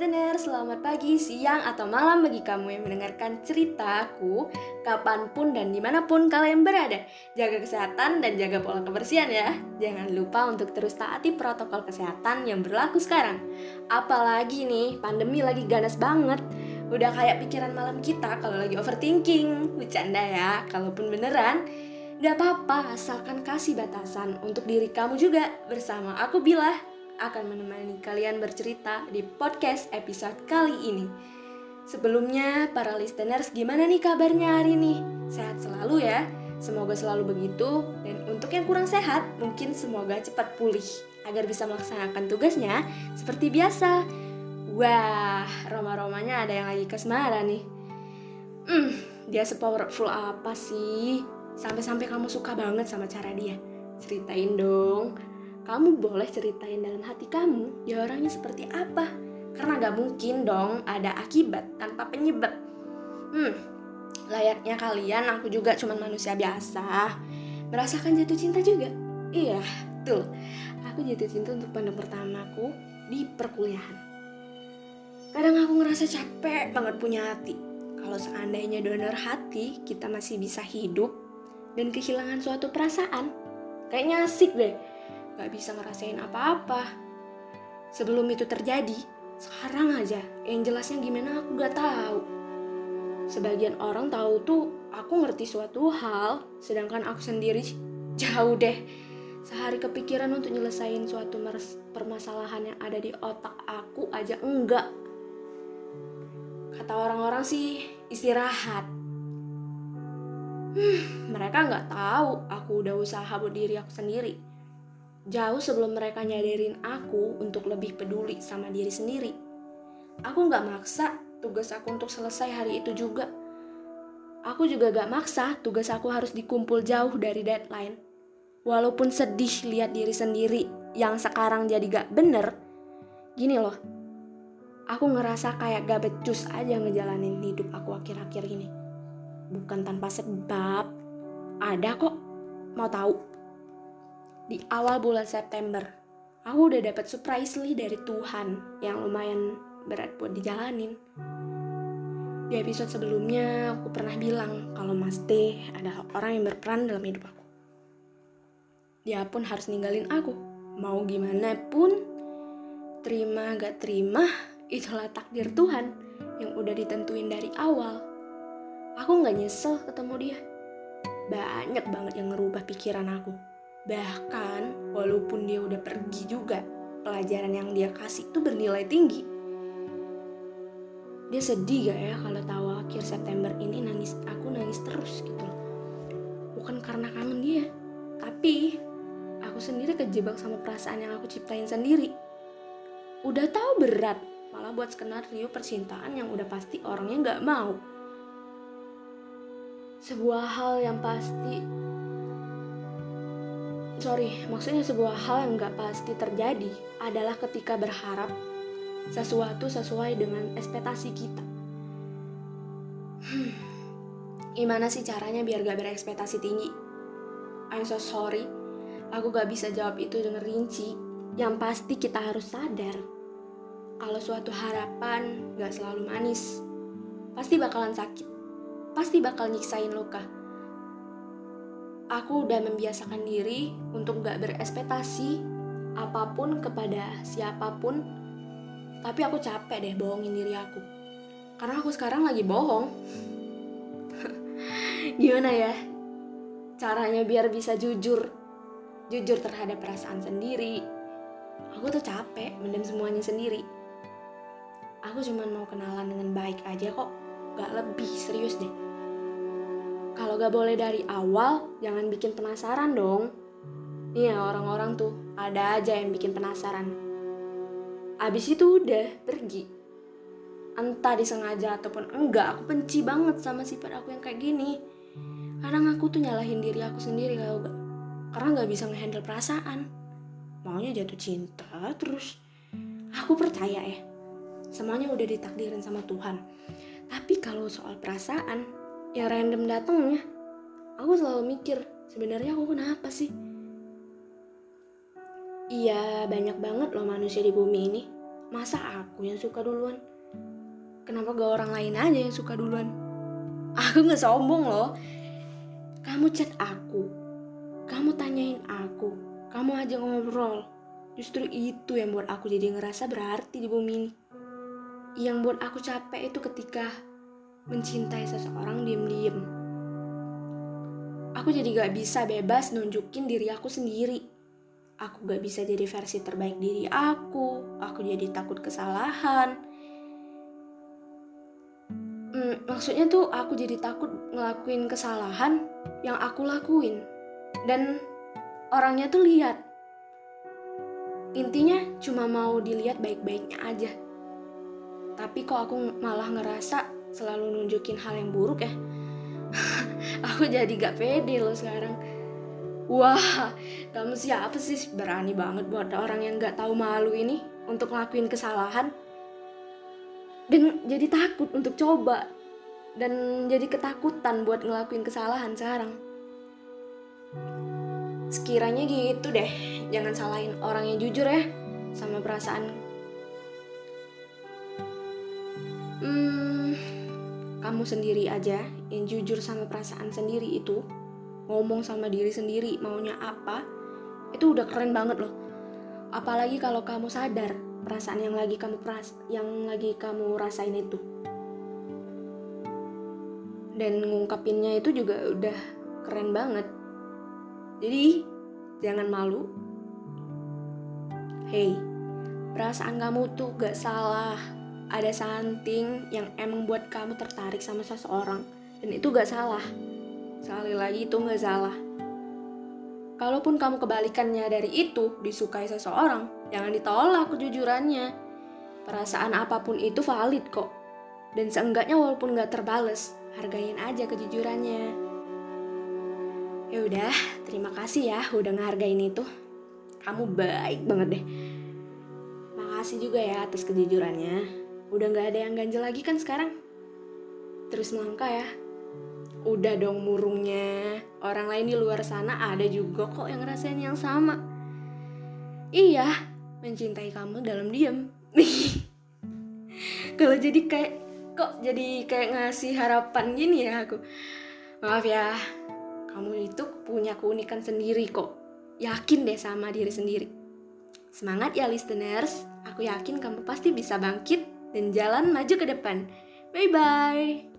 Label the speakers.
Speaker 1: listener, selamat pagi, siang, atau malam bagi kamu yang mendengarkan ceritaku Kapan pun dan di mana pun kalian berada. Jaga kesehatan dan jaga pola kebersihan ya. Jangan lupa untuk terus taati protokol kesehatan yang berlaku sekarang. Apalagi nih, pandemi lagi ganas banget. Udah kayak pikiran malam kita kalau lagi overthinking. Bercanda ya, kalaupun beneran. Gak apa-apa, asalkan kasih batasan untuk diri kamu juga. Bersama aku Bila akan menemani kalian bercerita di podcast episode kali ini. Sebelumnya, para listeners gimana nih kabarnya hari ini? Sehat selalu ya, semoga selalu begitu. Dan untuk yang kurang sehat, mungkin semoga cepat pulih agar bisa melaksanakan tugasnya seperti biasa. Wah, Roma-romanya ada yang lagi kesmara nih. Hmm, dia sepowerful apa sih? Sampai-sampai kamu suka banget sama cara dia. Ceritain dong, kamu boleh ceritain dalam hati kamu dia orangnya seperti apa. Karena gak mungkin dong ada akibat tanpa penyebab. Hmm, layaknya kalian, aku juga cuma manusia biasa. Merasakan jatuh cinta juga. Iya, tuh. Aku jatuh cinta untuk pandang pertamaku di perkuliahan. Kadang aku ngerasa capek banget punya hati. Kalau seandainya donor hati, kita masih bisa hidup dan kehilangan suatu perasaan. Kayaknya asik deh gak bisa ngerasain apa-apa. Sebelum itu terjadi, sekarang aja yang jelasnya gimana aku gak tahu. Sebagian orang tahu tuh aku ngerti suatu hal, sedangkan aku sendiri jauh deh. Sehari kepikiran untuk nyelesain suatu permasalahan yang ada di otak aku aja enggak. Kata orang-orang sih istirahat. Hmm, mereka nggak tahu aku udah usaha buat diri aku sendiri Jauh sebelum mereka nyadarin aku untuk lebih peduli sama diri sendiri. Aku gak maksa tugas aku untuk selesai hari itu juga. Aku juga gak maksa tugas aku harus dikumpul jauh dari deadline. Walaupun sedih lihat diri sendiri yang sekarang jadi gak bener, gini loh, aku ngerasa kayak gak becus aja ngejalanin hidup aku akhir-akhir ini. Bukan tanpa sebab, ada kok. Mau tahu? Di awal bulan September. Aku udah dapat surprisely dari Tuhan yang lumayan berat buat dijalanin. Di episode sebelumnya aku pernah bilang kalau Mas T adalah orang yang berperan dalam hidup aku. Dia pun harus ninggalin aku. Mau gimana pun, terima gak terima, itulah takdir Tuhan yang udah ditentuin dari awal. Aku gak nyesel ketemu dia. Banyak banget yang ngerubah pikiran aku Bahkan walaupun dia udah pergi juga, pelajaran yang dia kasih itu bernilai tinggi. Dia sedih gak ya kalau tahu akhir September ini nangis aku nangis terus gitu Bukan karena kangen dia, tapi aku sendiri kejebak sama perasaan yang aku ciptain sendiri. Udah tahu berat, malah buat skenario percintaan yang udah pasti orangnya gak mau. Sebuah hal yang pasti sorry, maksudnya sebuah hal yang gak pasti terjadi adalah ketika berharap sesuatu sesuai dengan ekspektasi kita. Hmm, gimana sih caranya biar gak berekspektasi tinggi? I'm so sorry, aku gak bisa jawab itu dengan rinci. Yang pasti kita harus sadar kalau suatu harapan gak selalu manis. Pasti bakalan sakit, pasti bakal nyiksain luka aku udah membiasakan diri untuk gak berespektasi apa pun kepada siapa pun. Tapi aku capek deh bohongin diri aku. Karena aku sekarang lagi bohong. Gimana ya? Caranya biar bisa jujur. Jujur terhadap perasaan sendiri. Aku tuh capek mendem semuanya sendiri. Aku cuma mau kenalan dengan baik aja kok. Gak lebih serius deh kalau gak boleh dari awal, jangan bikin penasaran dong. Iya orang-orang tuh ada aja yang bikin penasaran. Abis itu udah pergi. Entah disengaja ataupun enggak, aku benci banget sama sifat aku yang kayak gini. Kadang aku tuh nyalahin diri aku sendiri kalau gak, karena gak bisa ngehandle perasaan. Maunya jatuh cinta terus. Aku percaya ya, semuanya udah ditakdirin sama Tuhan. Tapi kalau soal perasaan, yang random datangnya aku selalu mikir sebenarnya aku kenapa sih iya banyak banget loh manusia di bumi ini Masa aku yang suka duluan? Kenapa gak orang lain aja yang suka duluan? Aku gak sombong loh. Kamu chat aku, kamu tanyain aku, kamu aja ngobrol. Justru itu yang buat aku jadi ngerasa berarti di bumi ini. Yang buat aku capek itu ketika mencintai seseorang diem-diem. Aku jadi gak bisa bebas nunjukin diri aku sendiri. Aku gak bisa jadi versi terbaik diri aku. Aku jadi takut kesalahan. Hmm, maksudnya tuh aku jadi takut ngelakuin kesalahan yang aku lakuin. Dan orangnya tuh lihat. Intinya cuma mau dilihat baik-baiknya aja. Tapi kok aku malah ngerasa selalu nunjukin hal yang buruk ya. aku jadi gak pede loh sekarang. Wah, kamu siapa sih berani banget buat orang yang gak tahu malu ini untuk ngelakuin kesalahan? Dan jadi takut untuk coba dan jadi ketakutan buat ngelakuin kesalahan sekarang. Sekiranya gitu deh, jangan salahin orang yang jujur ya sama perasaan. Kamu sendiri aja yang jujur sama perasaan sendiri itu ngomong sama diri sendiri maunya apa itu udah keren banget loh. Apalagi kalau kamu sadar perasaan yang lagi kamu peras yang lagi kamu rasain itu. Dan ngungkapinnya itu juga udah keren banget. Jadi jangan malu. Hey perasaan kamu tuh gak salah ada something yang emang buat kamu tertarik sama seseorang dan itu gak salah Sekali lagi itu nggak salah. Kalaupun kamu kebalikannya dari itu, disukai seseorang, jangan ditolak kejujurannya. Perasaan apa pun itu valid kok. Dan seenggaknya walaupun nggak terbales, hargain aja kejujurannya. Ya udah, terima kasih ya udah ngehargain itu. Kamu baik banget deh. Makasih juga ya atas kejujurannya. Udah nggak ada yang ganjel lagi kan sekarang? Terus melangkah ya, udah dong murungnya. Orang lain di luar sana ada juga kok yang ngerasain yang sama. Iya mencintai kamu dalam diam kalau jadi kayak kok jadi kayak ngasih harapan gini ya aku? Maaf ya kamu itu punya keunikan sendiri kok. Yakin deh sama diri sendiri. Semangat ya listeners. Aku yakin kamu pasti bisa bangkit dan jalan maju ke depan. Bye bye